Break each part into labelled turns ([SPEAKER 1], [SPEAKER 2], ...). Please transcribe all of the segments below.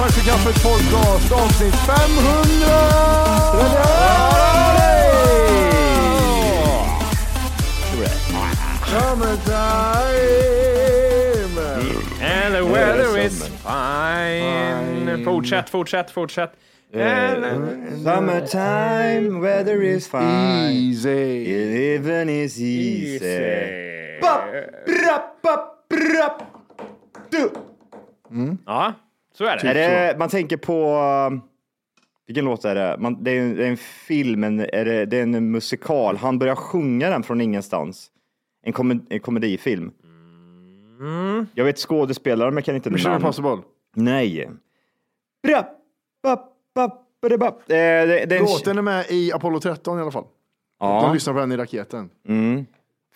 [SPEAKER 1] Ha till kaffet podcast avsnitt 500! Summertime!
[SPEAKER 2] And the weather is fine. Fortsätt, fortsätt, fortsätt. And-
[SPEAKER 3] Summertime, weather is fine.
[SPEAKER 1] Easy.
[SPEAKER 3] Living is easy.
[SPEAKER 2] Ja, så är det.
[SPEAKER 3] Är det, man tänker på... um, Vilken låt är det? Man, det, är en, det är en film, en, är det, det är en musikal. Han börjar sjunga den från ingenstans. En, kom, en komedifilm. Jag vet skådespelare, men jag kan inte
[SPEAKER 1] Mission
[SPEAKER 3] namn.
[SPEAKER 1] Impossible.
[SPEAKER 3] Nej. Bra, ba, ba, ba, ba. Eh, det, det är en,
[SPEAKER 1] Låten är med i Apollo 13 i alla fall. De
[SPEAKER 3] ja.
[SPEAKER 1] lyssnar på den i raketen.
[SPEAKER 3] Mm.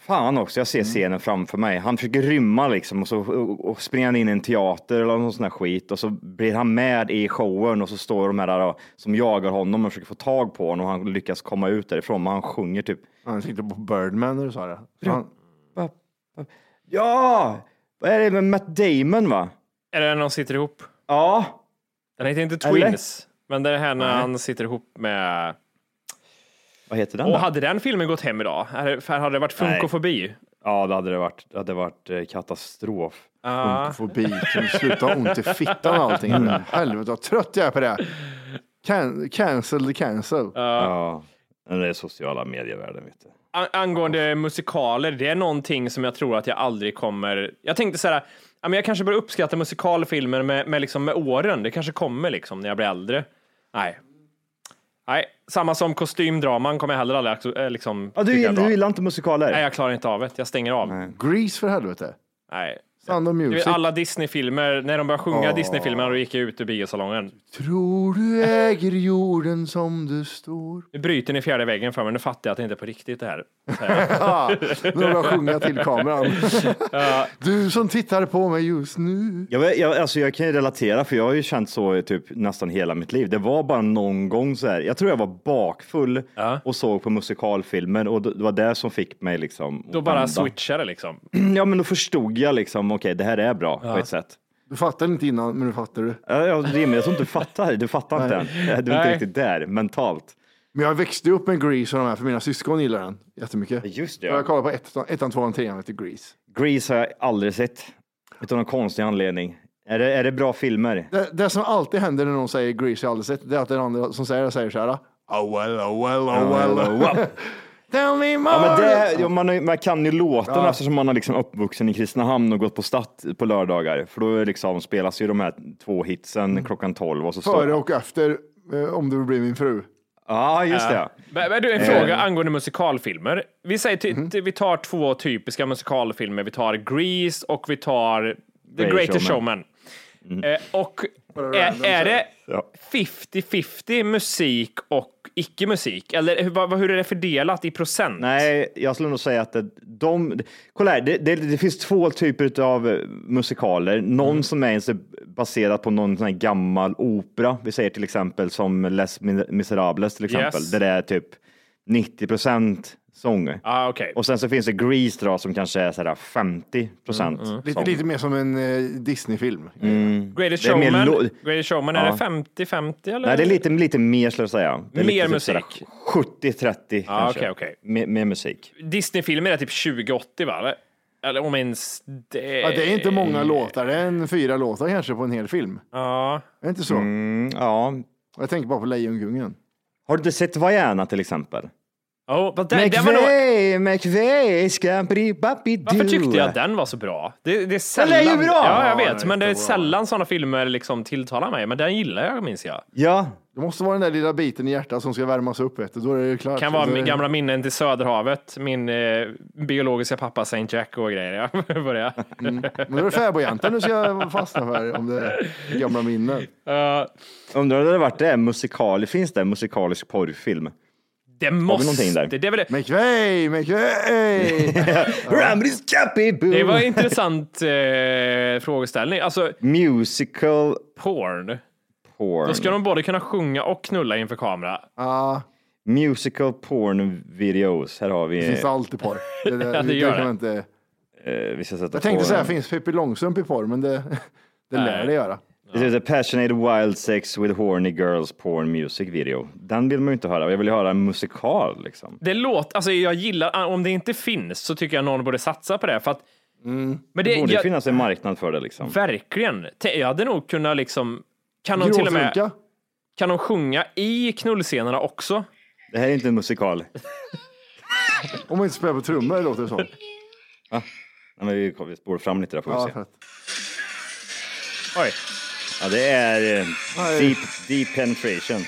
[SPEAKER 3] Fan också, jag ser scenen framför mig. Han försöker rymma liksom och så och, och springer han in i en teater eller någon sån här skit och så blir han med i showen och så står de här där, då, som jagar honom och försöker få tag på honom och han lyckas komma ut därifrån. Men han sjunger typ.
[SPEAKER 1] Han tänkte på Birdman när du sa det. Han,
[SPEAKER 3] Ja! Vad är det med Matt Damon va?
[SPEAKER 2] Är det när de sitter ihop?
[SPEAKER 3] Ja.
[SPEAKER 2] Den heter inte
[SPEAKER 3] Eller?
[SPEAKER 2] Twins, men det är här när
[SPEAKER 3] Nej.
[SPEAKER 2] han sitter ihop med...
[SPEAKER 3] Vad heter den
[SPEAKER 2] Och
[SPEAKER 3] då?
[SPEAKER 2] hade den filmen gått hem idag? Är det- För hade det varit
[SPEAKER 3] Nej.
[SPEAKER 2] funkofobi?
[SPEAKER 3] Ja, det hade det varit. Det hade varit eh, katastrof.
[SPEAKER 2] Ja.
[SPEAKER 1] fobi. Kan du sluta ha ont i fittan och allting? Helvete vad trött jag är på det. Can, cancel the cancel.
[SPEAKER 3] Ja. Men Det är sociala medievärlden vet du.
[SPEAKER 2] An- angående musikaler, det är någonting som jag tror att jag aldrig kommer... Jag tänkte så här, jag kanske börjar uppskatta musikalfilmer med, med, liksom, med åren. Det kanske kommer liksom när jag blir äldre. Nej. Nej, samma som kostymdraman kommer jag heller aldrig eh, liksom,
[SPEAKER 3] Ja, du,
[SPEAKER 2] tycka är
[SPEAKER 3] gill-
[SPEAKER 2] bra.
[SPEAKER 3] du gillar inte musikaler?
[SPEAKER 2] Nej, jag klarar inte av det. Jag stänger av. Nej.
[SPEAKER 1] Grease för helvete. Sound of
[SPEAKER 2] Du
[SPEAKER 1] Music.
[SPEAKER 2] alla Disney-filmer, när de började sjunga
[SPEAKER 1] Åh.
[SPEAKER 2] Disney-filmer, då gick jag ut ur biosalongen.
[SPEAKER 1] Tror du äger jorden som du står?
[SPEAKER 2] Nu bryter ni fjärde väggen för mig, nu fattar jag att det inte är på riktigt det här.
[SPEAKER 1] Ja, nu har sjunga till kameran. Du som tittar på mig just nu.
[SPEAKER 3] Jag, vet- jag, alltså jag kan ju relatera, för jag har ju känt så i typ nästan hela mitt liv. Det var bara någon gång så här. Jag tror jag var bakfull och såg på musikalfilmer och det var det som fick mig liksom.
[SPEAKER 2] Då bara
[SPEAKER 3] vända.
[SPEAKER 2] switchade liksom.
[SPEAKER 3] Ja, men då förstod jag liksom, okej, det här är bra på ett sätt.
[SPEAKER 1] Du fattade inte innan, men nu fattar du.
[SPEAKER 3] Ja, ja, Jimmy, jag tror inte du fattar. Du fattar inte än. Du är inte
[SPEAKER 1] Nej.
[SPEAKER 3] riktigt där mentalt.
[SPEAKER 1] Men jag växte upp med Grease och de här, för mina syskon gillar den jättemycket.
[SPEAKER 3] Just det, ja.
[SPEAKER 1] Jag kollar på ettan, ettan tvåan, trean, heter Grease.
[SPEAKER 3] Grease har jag aldrig sett. Utan någon konstig anledning. Är det, är det bra filmer?
[SPEAKER 1] Det, det som alltid händer när någon säger Grease, jag har aldrig sett, det är att den andra som säger det säger så här. Oh well, oh well, oh well.
[SPEAKER 3] Oh, well.
[SPEAKER 1] Tell me more.
[SPEAKER 3] Ja, men det, ja, man, man kan ju låten
[SPEAKER 1] Ja.
[SPEAKER 3] eftersom man har liksom uppvuxen i Kristinehamn och gått på Statt på lördagar. För då är liksom, spelas ju de här två hitsen klockan 12 och så
[SPEAKER 1] Före och efter, eh, om du vill bli min fru.
[SPEAKER 3] Ja, just det.
[SPEAKER 2] Men, men du, en fråga angående musikalfilmer. Vi, säger ty, vi tar två typiska musikalfilmer. Vi tar Grease och vi tar The
[SPEAKER 3] Great
[SPEAKER 2] Greatest
[SPEAKER 3] Showman.
[SPEAKER 2] Showman. Eh, och är, är det
[SPEAKER 3] Ja.
[SPEAKER 2] 50-50 musik och icke-musik? Eller hur, hur är det fördelat i procent?
[SPEAKER 3] Nej, jag skulle nog säga att det, de... Kolla här, det, det, det finns två typer av musikaler. Någon
[SPEAKER 2] Mm.
[SPEAKER 3] som är baserad på någon sån gammal opera. Vi säger till exempel som Les Miserables till exempel.
[SPEAKER 2] Yes.
[SPEAKER 3] Där det är typ 90 procent sång.
[SPEAKER 2] Ah, okej.
[SPEAKER 3] Och sen så finns det Grease då som kanske är sådär 50 procent
[SPEAKER 2] Mm,
[SPEAKER 1] Lite, lite mer som en eh, Disney-film.
[SPEAKER 2] Greatest
[SPEAKER 3] är mer
[SPEAKER 2] Showman,
[SPEAKER 3] lo-
[SPEAKER 2] Greatest Showman, är
[SPEAKER 3] Ja.
[SPEAKER 2] det 50-50 eller?
[SPEAKER 3] Nej, det är lite, lite mer skulle jag säga. Det är
[SPEAKER 2] Mer
[SPEAKER 3] lite typ
[SPEAKER 2] musik.
[SPEAKER 3] sådär 70-30
[SPEAKER 2] Ja,
[SPEAKER 3] kanske.
[SPEAKER 2] okej, okej.
[SPEAKER 3] Med, med musik.
[SPEAKER 2] Disney-filmer är typ 20-80 va? Eller- Eller om ens det.
[SPEAKER 1] Ja, det är inte många låtar, det är en fyra låtar kanske på en hel film.
[SPEAKER 2] Ja.
[SPEAKER 1] Är det inte så?
[SPEAKER 3] Mm, ja.
[SPEAKER 1] Jag tänker bara på Lejonkungen.
[SPEAKER 3] Har du inte sett Vaiana till exempel?
[SPEAKER 2] Oh, den, den var nog,
[SPEAKER 3] McVeigh, scampity bappy
[SPEAKER 2] varför tyckte jag att den var så bra? Det, det är sällan,
[SPEAKER 3] är ju bra!
[SPEAKER 2] Ja, jag
[SPEAKER 1] Ja,
[SPEAKER 2] vet,
[SPEAKER 1] den är
[SPEAKER 2] men det är sällan sådana filmer liksom tilltalar mig. Men den gillar jag, minns jag.
[SPEAKER 3] Ja,
[SPEAKER 1] Det måste vara den där lilla biten i hjärtat som ska värmas upp, vet du. Då är det ju klart.
[SPEAKER 2] Kan vara
[SPEAKER 1] det-
[SPEAKER 2] gamla minnen till Söderhavet, min eh, biologiska pappa Saint Jack och grejer. Ja, börja.
[SPEAKER 1] Men då är det fäbodjäntan du ska fastna för, om det är gamla minnen.
[SPEAKER 2] Uh,
[SPEAKER 3] undrar om det hade varit det musikal, finns det en musikalisk porrfilm?
[SPEAKER 2] Det måste,
[SPEAKER 3] där?
[SPEAKER 2] det är väl det.
[SPEAKER 1] McVeigh, McVeigh!
[SPEAKER 3] Rambly Scappy Boo!
[SPEAKER 2] Det var en intressant eh, frågeställning. Alltså,
[SPEAKER 3] Musical
[SPEAKER 2] porn.
[SPEAKER 3] porn.
[SPEAKER 2] Då ska de både kunna sjunga och knulla inför kamera.
[SPEAKER 1] Ja,
[SPEAKER 3] Musical porn videos. Här har
[SPEAKER 1] det
[SPEAKER 3] vi.
[SPEAKER 1] finns alltid porr. Det, där,
[SPEAKER 2] Ja, det
[SPEAKER 1] det
[SPEAKER 2] gör det.
[SPEAKER 1] inte...
[SPEAKER 3] eh, vi ska sätta
[SPEAKER 1] Jag tänkte säga, finns Pippi Långstrump i porr, men det, det lär det göra.
[SPEAKER 3] Det heter Passionate Wild Sex with Horny Girls Porn Music Video. Den vill man ju inte höra. Jag vill ju höra en musikal liksom.
[SPEAKER 2] Det låter, alltså jag gillar, om det inte finns så tycker jag någon borde satsa på det. För att, men
[SPEAKER 3] Det
[SPEAKER 2] det,
[SPEAKER 3] borde
[SPEAKER 2] jag,
[SPEAKER 3] finnas en marknad för det liksom.
[SPEAKER 2] verkligen. Jag hade nog kunnat liksom, kan de till och med, kan de sjunga i knullscenerna också?
[SPEAKER 3] Det här är inte en musikal.
[SPEAKER 1] Om man inte spelar på trummor låter det som.
[SPEAKER 3] Nej, men vi, vi spår fram lite där får vi
[SPEAKER 1] Ja,
[SPEAKER 3] se.
[SPEAKER 1] för att,
[SPEAKER 2] Oj.
[SPEAKER 3] Ja, det är eh, deep, deep penetration.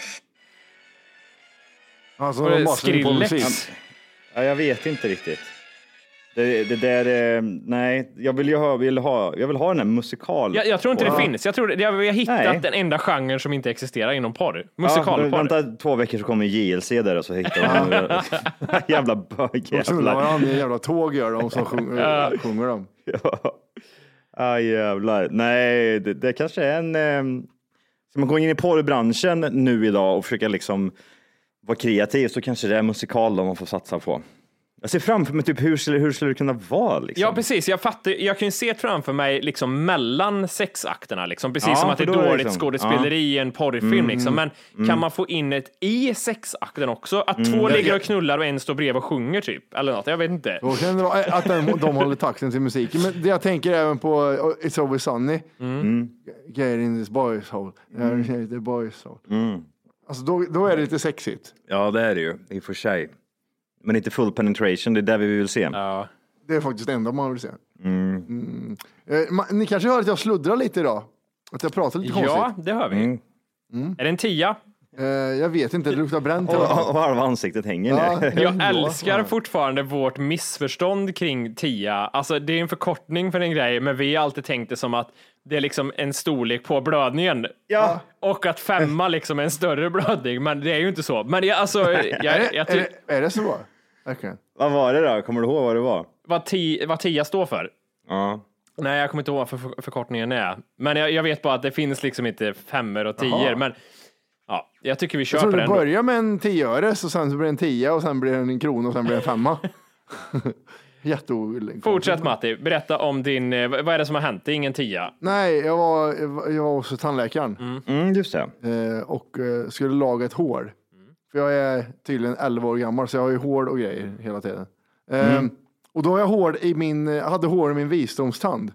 [SPEAKER 1] alltså,
[SPEAKER 2] Var det
[SPEAKER 1] de på
[SPEAKER 2] Skrillex?
[SPEAKER 1] musik.
[SPEAKER 3] Ja, jag vet inte riktigt. Det, det där, eh, nej, jag vill ju ha, vill ha, jag vill ha den här musikal.
[SPEAKER 2] Jag, jag tror inte det finns. Jag tror det, jag, har hittat
[SPEAKER 3] Nej.
[SPEAKER 2] den enda genren som inte existerar inom porr.
[SPEAKER 3] Ja,
[SPEAKER 2] Musikalporr.
[SPEAKER 3] vänta två veckor så kommer JLC där och så hittar de jävla
[SPEAKER 1] De knullar
[SPEAKER 3] bögjävlar.
[SPEAKER 1] varandra i jävla tåg gör de som sjunger, sjunger dem.
[SPEAKER 3] Ja. Ah, jävlar. Nej, det, det kanske är en... Eh, ska man gå in i porrbranschen nu idag och försöka liksom vara kreativ så kanske det är musikal då man får satsa på. Jag ser framför mig typ hur skulle, hur skulle det kunna vara? Liksom?
[SPEAKER 2] Ja, precis. Jag fattar. Jag kan ju se framför mig liksom mellan sexakterna, liksom. precis
[SPEAKER 3] Ja,
[SPEAKER 2] som att det är dåligt
[SPEAKER 3] liksom-
[SPEAKER 2] skådespeleri i en porrfilm. Liksom. Men kan man få in ett i sexakten också? Att två ligger och knullar och en står bredvid och sjunger typ? Eller något, jag vet inte.
[SPEAKER 1] Vara att de håller takten till musiken. Men det jag tänker även på uh, It's Always Sunny. Get in this boys hole. Mm. The boys hole. Alltså då, då är det lite sexigt.
[SPEAKER 3] Ja, det är det ju i och för sig. Men inte full penetration, det är där vi vill se.
[SPEAKER 2] Ja.
[SPEAKER 1] Det är faktiskt det enda man vill se. Mm. Eh, ma- Ni kanske hör att jag sluddrar lite idag? Att jag pratar lite
[SPEAKER 2] ja,
[SPEAKER 1] konstigt?
[SPEAKER 2] det hör vi. Är det en tia?
[SPEAKER 1] Eh, jag vet inte, det luktar bränt
[SPEAKER 3] Och, och halva ansiktet hänger
[SPEAKER 1] Ja,
[SPEAKER 3] ner.
[SPEAKER 2] Jag
[SPEAKER 1] Ja,
[SPEAKER 2] älskar
[SPEAKER 1] ja.
[SPEAKER 2] fortfarande vårt missförstånd kring tia. Alltså det är en förkortning för en grej, men vi har alltid tänkt det som att det är liksom en storlek på blödningen.
[SPEAKER 3] Ja.
[SPEAKER 2] Och att femma liksom är en större blödning, men det är ju inte så. Men jag, alltså, jag, jag, jag
[SPEAKER 1] är, det, är det så? Verkligen?
[SPEAKER 3] Vad var det då? Kommer du ihåg vad det var?
[SPEAKER 2] vad, ti, vad tia står för?
[SPEAKER 3] Ja.
[SPEAKER 2] Nej, jag kommer inte ihåg vad för, för, förkortningen är. Men jag, jag vet bara att det finns liksom inte femmor och tior. Men ja, jag tycker vi kör på den. då.
[SPEAKER 1] börjar med en tioöres och sen så blir det en tia och sen blir det en krona och sen blir det en femma. Jätteokonstigt.
[SPEAKER 2] Fortsätt Matti, berätta om din, eh, vad är det som har hänt? Det är ingen tia.
[SPEAKER 1] Nej, jag var, jag var- hos tandläkaren
[SPEAKER 3] Mm, just det.
[SPEAKER 1] eh, och eh, skulle laga ett hår. För jag är tydligen 11 år gammal så jag har ju hår och grejer hela tiden. Eh, Och då har jag hår i min, jag hade hår i min visdomstand.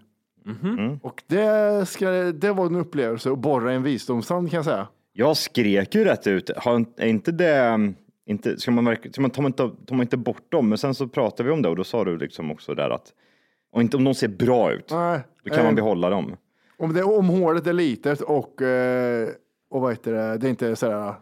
[SPEAKER 1] Och det, ska, det var en upplevelse att borra i en visdomstand kan jag säga.
[SPEAKER 3] Jag skrek ju rätt ut. Har, är inte det, inte, ska man, verk- ska man, tar, man inte, tar man inte bort dem? Men sen så pratade vi om det och då sa du liksom också där att och inte, om de ser bra ut,
[SPEAKER 1] Nej,
[SPEAKER 3] då kan
[SPEAKER 1] eh,
[SPEAKER 3] man behålla dem.
[SPEAKER 1] Om, det, om håret är litet och, eh, och vad heter det, det är inte sådär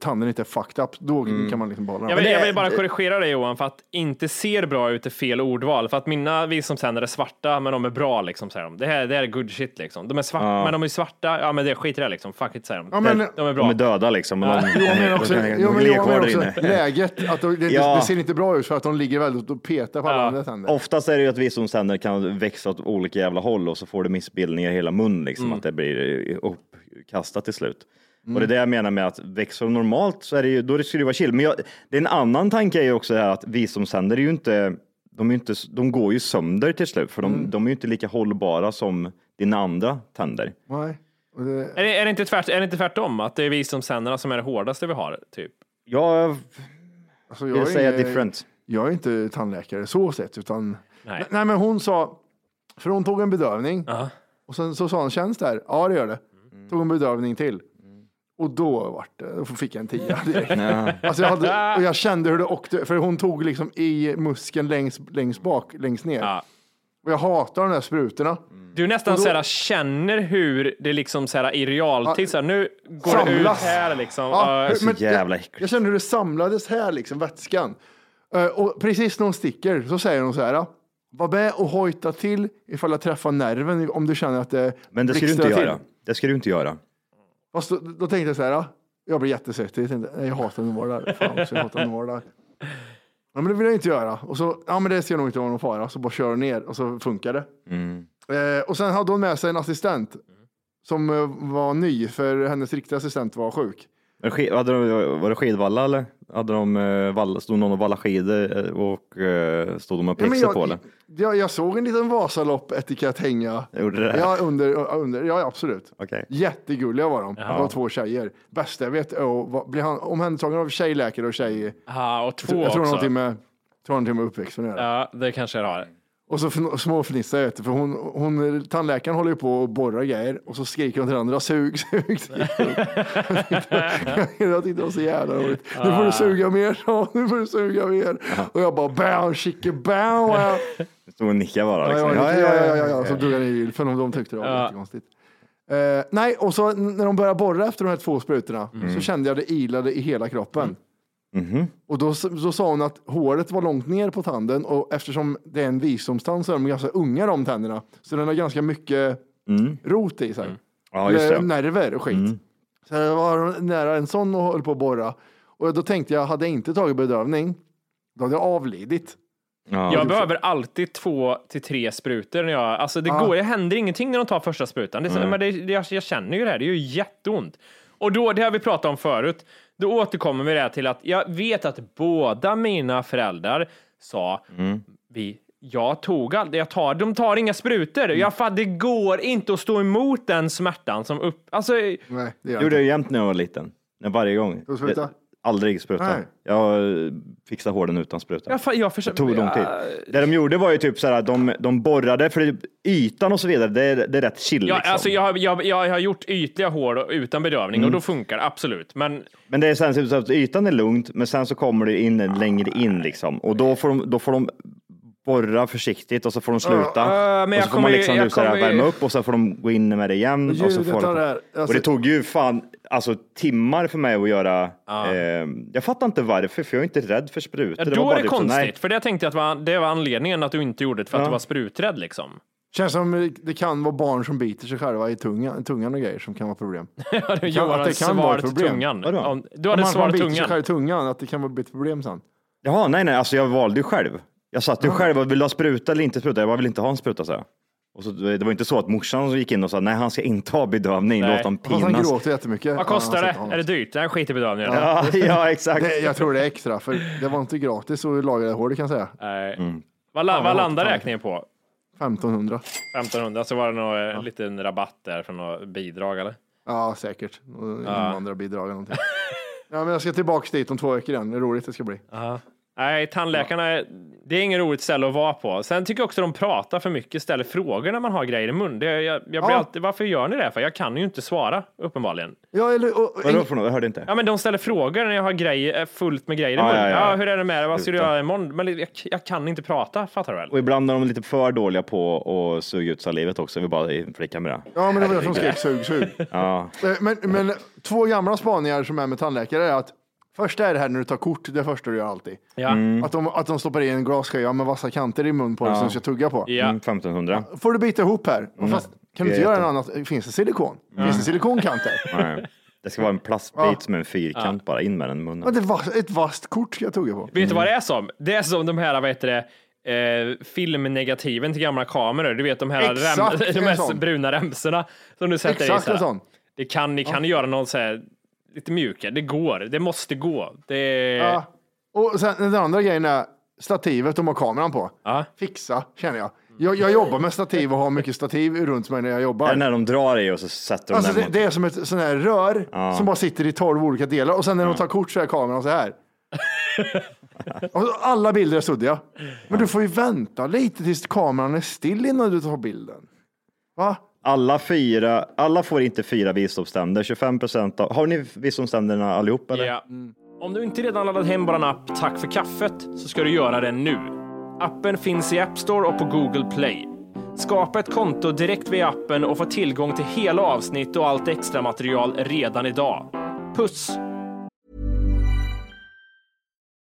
[SPEAKER 1] tanden inte är fucked up, då kan man liksom den.
[SPEAKER 2] Jag vill, jag vill bara korrigera dig Johan, för att inte ser bra ut är fel ordval. För att mina visdomständer är svarta, men de är bra liksom, säger de. Det här, det här är good shit liksom. De är svarta, men de är svarta, ja men det skiter jag liksom. Fuck it, säger de.
[SPEAKER 1] Ja, men-
[SPEAKER 2] de är bra.
[SPEAKER 3] De är döda liksom. Men de,
[SPEAKER 1] Jag menar också,
[SPEAKER 3] de de
[SPEAKER 1] jag
[SPEAKER 3] kvar
[SPEAKER 1] menar
[SPEAKER 3] där
[SPEAKER 1] också
[SPEAKER 3] inne.
[SPEAKER 1] läget, att det, det,
[SPEAKER 3] Ja.
[SPEAKER 1] det ser inte bra ut för att de ligger väldigt och petar på alla
[SPEAKER 2] Ja.
[SPEAKER 1] andra tänder.
[SPEAKER 3] Oftast är det ju att visdomständer kan växa åt olika jävla håll och så får du missbildningar i hela munnen, liksom, att det blir uppkastat till slut. Och det är det jag menar med att växer de normalt så är det ju, då skulle det vara chill. Men jag, det är en annan tanke är ju också det här att visdomständer är ju inte, de, är inte, de går ju sönder till slut, för de, de är ju inte lika hållbara som dina andra tänder.
[SPEAKER 1] Nej. Och det,
[SPEAKER 2] Är det, är, det inte tvärt, är det inte tvärtom? Att det är visdomständerna som är det hårdaste vi har? Typ?
[SPEAKER 3] Jag
[SPEAKER 1] alltså, jag,
[SPEAKER 3] vill
[SPEAKER 1] är
[SPEAKER 3] säga
[SPEAKER 1] ingen-
[SPEAKER 3] different.
[SPEAKER 1] jag är inte tandläkare så sett, utan
[SPEAKER 2] Nej.
[SPEAKER 1] nej. men hon sa, för hon tog en bedövning
[SPEAKER 2] Ja.
[SPEAKER 1] och sen så sa hon, känns det här? Ja, det gör det. Tog en bedövning till. Och då vart det, då fick jag en tia direkt. Alltså jag hade, och jag kände hur det åkte, för hon tog liksom i muskeln längst, längst bak, längst ner.
[SPEAKER 2] Ja.
[SPEAKER 1] Och jag hatar de där sprutorna.
[SPEAKER 2] Du nästan
[SPEAKER 1] Och då-
[SPEAKER 2] såhär, känner hur det liksom såhär, i realtid, såhär, nu går det ut
[SPEAKER 1] Samlas.
[SPEAKER 2] här liksom.
[SPEAKER 1] Ja,
[SPEAKER 2] Ja,
[SPEAKER 3] så
[SPEAKER 1] men
[SPEAKER 3] jävla
[SPEAKER 1] jag,
[SPEAKER 3] äckligt.
[SPEAKER 1] jag kände hur det samlades här, liksom, vätskan. Eh, och precis när hon sticker så säger hon så här. Var med och hojta till ifall jag träffar nerven om du känner att det
[SPEAKER 3] Men det ska du inte
[SPEAKER 1] till."
[SPEAKER 3] göra. Det ska du inte göra.
[SPEAKER 1] Fast då, då tänkte jag så här. Jag blir jättesvettig. Jag tänkte, nej, jag hatar när de var där. Fan, så jag hatar var där. Ja, men det vill jag inte göra. Och så, ja men det ska nog inte vara någon fara. Så bara kör ner och så funkar det. Eh, och sen hade hon med sig en assistent som eh, var ny för hennes riktiga assistent var sjuk.
[SPEAKER 3] Men skid- Hade de, var det skidvalla eller? Hade de, eh, valla, stod någon och vallade skidor eh, och eh, stod de och pixade på
[SPEAKER 1] jag,
[SPEAKER 3] eller?
[SPEAKER 1] jag, jag såg en liten Vasalopp-etikett hänga.
[SPEAKER 3] Gjorde det?
[SPEAKER 1] Ja, under, under, ja, absolut.
[SPEAKER 3] Okej.
[SPEAKER 1] Jättegulliga var de. Det var två tjejer. Bästa jag vet är att bli han- omhändertagen av tjejläkare och tjej.
[SPEAKER 2] Ja, och två
[SPEAKER 1] Jag tror
[SPEAKER 2] också.
[SPEAKER 1] någonting med, tror någonting med uppväxten att göra.
[SPEAKER 2] Ja, det kanske det har.
[SPEAKER 1] Och så fn- småfnissar jag, för hon, hon, tandläkaren håller ju på och borrar grejer och så skriker hon till andra, sug, sug. sug. jag tyckte det var så jävla roligt. Nu får du suga mer, nu får du suga mer. Och jag bara, bam, chicke, bam.
[SPEAKER 3] Stod och nickade bara. Liksom.
[SPEAKER 1] ja, ja, ja, ja, ja. Så drog jag ner gylfen och de tyckte det var
[SPEAKER 2] Ja.
[SPEAKER 1] jättekonstigt. Eh, nej, och så när de började borra efter de här två sprutorna så kände jag det ilade i hela kroppen. Och då, då sa hon att håret var långt ner på tanden och eftersom det är en visdomstand så är de ganska unga de tänderna. Så den har ganska mycket rot i sig.
[SPEAKER 3] Ja, just
[SPEAKER 1] Eller
[SPEAKER 3] det.
[SPEAKER 1] Nerver och skit. Så jag var nära en sån och höll på att borra. Och då tänkte jag, hade jag inte tagit bedövning, då hade jag avlidit.
[SPEAKER 3] Ja.
[SPEAKER 2] Jag behöver alltid två till tre sprutor. När jag, alltså det, går, det händer ingenting när de tar första sprutan. Det, är så- men det, det, jag, jag känner ju det här, det gör ju jätteont. Och då, det har vi pratat om förut, då återkommer vi det till att jag vet att båda mina föräldrar sa, vi, jag tog aldrig, jag tar, de tar inga sprutor. Jag, fan, det går inte att stå emot den smärtan som upp, alltså,
[SPEAKER 1] Nej, det gör
[SPEAKER 3] Jag
[SPEAKER 1] jag
[SPEAKER 3] gjorde det jämt när jag var liten. När Varje gång.
[SPEAKER 1] spruta?
[SPEAKER 3] Jag- Aldrig spruta.
[SPEAKER 1] Nej.
[SPEAKER 3] Jag eh, fixade hården utan spruta.
[SPEAKER 2] jag, jag
[SPEAKER 3] Det
[SPEAKER 2] försöker,
[SPEAKER 3] tog lång tid. Det de gjorde var ju typ så här, de, de borrade, för det- ytan och så vidare, det är, det är rätt chill.
[SPEAKER 2] Ja,
[SPEAKER 3] liksom.
[SPEAKER 2] alltså jag, har- jag, jag har gjort ytliga hår utan bedövning och då funkar det absolut. Men
[SPEAKER 3] Men det är sen så att ytan är lugnt, men sen så kommer det in längre in liksom. Och då får de, då får de borra försiktigt och så får de sluta.
[SPEAKER 2] Ja, men
[SPEAKER 3] och så får
[SPEAKER 2] kommer
[SPEAKER 3] man liksom här
[SPEAKER 2] kommer
[SPEAKER 3] värma upp och så får de gå in med det igen. Och, så får de,
[SPEAKER 1] det här,
[SPEAKER 3] och
[SPEAKER 1] alltså-
[SPEAKER 3] det tog ju fan alltså, timmar för mig att göra. Eh, jag fattar inte varför, för jag är inte rädd för sprutor.
[SPEAKER 2] ja,
[SPEAKER 3] var
[SPEAKER 2] då
[SPEAKER 3] bara
[SPEAKER 2] är det
[SPEAKER 3] så,
[SPEAKER 2] konstigt,
[SPEAKER 3] nej.
[SPEAKER 2] för det tänkte jag att var, det var anledningen att du inte gjorde det, för att
[SPEAKER 3] Ja.
[SPEAKER 2] du var spruträdd liksom.
[SPEAKER 1] Känns som det kan vara barn som biter sig själva i tungan, tungan och grejer som kan vara problem.
[SPEAKER 2] Johan hade
[SPEAKER 1] att det kan vara problem.
[SPEAKER 2] tungan.
[SPEAKER 3] Vadå?
[SPEAKER 2] Om, du
[SPEAKER 1] Om
[SPEAKER 2] hade
[SPEAKER 1] man, man
[SPEAKER 2] svalt
[SPEAKER 1] biter sig
[SPEAKER 2] tungan.
[SPEAKER 1] själv i tungan, att det kan vara ett problem sen.
[SPEAKER 3] Jaha, nej, nej, alltså jag valde ju själv. Jag satt ju själv och ville ha spruta eller inte spruta. Jag bara vill inte ha en spruta, så jag. Och så, det var inte så att morsan gick in och sa nej, han ska inte ha bedövning,
[SPEAKER 2] Nej.
[SPEAKER 3] låt honom
[SPEAKER 1] Fast han
[SPEAKER 3] pinas.
[SPEAKER 1] gråter jättemycket.
[SPEAKER 2] Vad
[SPEAKER 1] Ja,
[SPEAKER 2] kostar
[SPEAKER 1] han
[SPEAKER 2] det? Är det dyrt? Nej, skit i bedövningen.
[SPEAKER 3] Ja, ja, exakt.
[SPEAKER 1] Det, jag tror det är extra, för det var inte gratis att laga det håret kan jag säga.
[SPEAKER 2] Nej.
[SPEAKER 3] Mm.
[SPEAKER 2] Vad, la,
[SPEAKER 1] Ja,
[SPEAKER 2] vad landar räkningen på?
[SPEAKER 1] 1500.
[SPEAKER 2] 1500, så var det nog en liten rabatt där från något bidrag eller?
[SPEAKER 1] Ja, säkert. Och Invandrarbidrag eller någonting. ja, men jag ska tillbaka dit om två veckor igen. Det är roligt det ska bli.
[SPEAKER 2] Nej, tandläkarna, Det är ingen roligt ställe att vara på. Sen tycker jag också de pratar för mycket, ställer frågor när man har grejer i mun. Det, jag, jag blir
[SPEAKER 1] Ja.
[SPEAKER 2] alltid, varför gör ni det? För jag kan ju inte svara, uppenbarligen.
[SPEAKER 1] Ja, eller, och,
[SPEAKER 3] Vadå för något? Jag hörde inte.
[SPEAKER 2] Ja, men de ställer frågor när jag har grejer, fullt med grejer i
[SPEAKER 3] Ja,
[SPEAKER 2] mun.
[SPEAKER 3] ja,
[SPEAKER 2] Ja,
[SPEAKER 3] ja.
[SPEAKER 2] hur är det med det? Vad ska du göra imorgon? Men jag, jag kan inte prata, fattar du väl?
[SPEAKER 3] Och ibland är de lite för dåliga på att suga ut salivet också. Vi bara flicka med det.
[SPEAKER 1] ja, men det var jag som skrek sug, sug.
[SPEAKER 3] Ja,
[SPEAKER 1] Eh, Men, men två gamla spaningar som är med tandläkare är att första är det här när du tar kort, det första du gör alltid.
[SPEAKER 2] Ja.
[SPEAKER 3] Mm.
[SPEAKER 1] Att, de, att de stoppar in en glasskiva med vassa kanter i mun på dig som du ska tugga på.
[SPEAKER 2] Ja.
[SPEAKER 3] mm, 1500.
[SPEAKER 1] Får du bita ihop här? Och Fast, kan du inte göra en annan? Finns det silikon? Finns det silikonkanter?
[SPEAKER 3] Nej. Det ska vara en plastbit som en fyrkant bara in med den i
[SPEAKER 1] Ja,
[SPEAKER 3] munnen.
[SPEAKER 1] det var ett vasst kort ska jag tugga på.
[SPEAKER 2] Vet du vad det är som? Det är som de här, vad heter det, eh, filmnegativen till gamla kameror. Du vet de här,
[SPEAKER 1] Exakt,
[SPEAKER 2] rem, de
[SPEAKER 1] en
[SPEAKER 2] här bruna remsorna som du sätter
[SPEAKER 1] Exakt
[SPEAKER 2] i.
[SPEAKER 1] en
[SPEAKER 2] Så här.
[SPEAKER 1] sån.
[SPEAKER 2] Det kan, ni kan göra någon så här, lite mjukare. Det går. Det måste gå. Det,
[SPEAKER 1] Ja. Och sen den andra grejen är stativet de har kameran på.
[SPEAKER 2] Ja.
[SPEAKER 1] Fixa, känner jag. jag. Jag jobbar med stativ och har mycket stativ runt mig när jag
[SPEAKER 3] Är det
[SPEAKER 1] jobbar.
[SPEAKER 3] när de drar i och så sätter de
[SPEAKER 1] Alltså
[SPEAKER 3] den
[SPEAKER 1] det,
[SPEAKER 3] mot-
[SPEAKER 1] det är som ett sån här rör som bara sitter i tolv olika delar och sen när de tar kort så är kameran så här. alla bilder är suddiga. Men du får ju vänta lite tills kameran är still innan du tar bilden. Va?
[SPEAKER 3] Alla fyra, alla får inte fyra visdomständer. 25 procent av, har ni visdomständerna allihop eller?
[SPEAKER 2] Ja. Mm. Om du inte redan laddat hem vår app Tack för kaffet så ska du göra det nu. Appen finns i App Store och på Google Play. Skapa ett konto direkt via appen och få tillgång till hela avsnitt och allt extra material redan idag. Puss!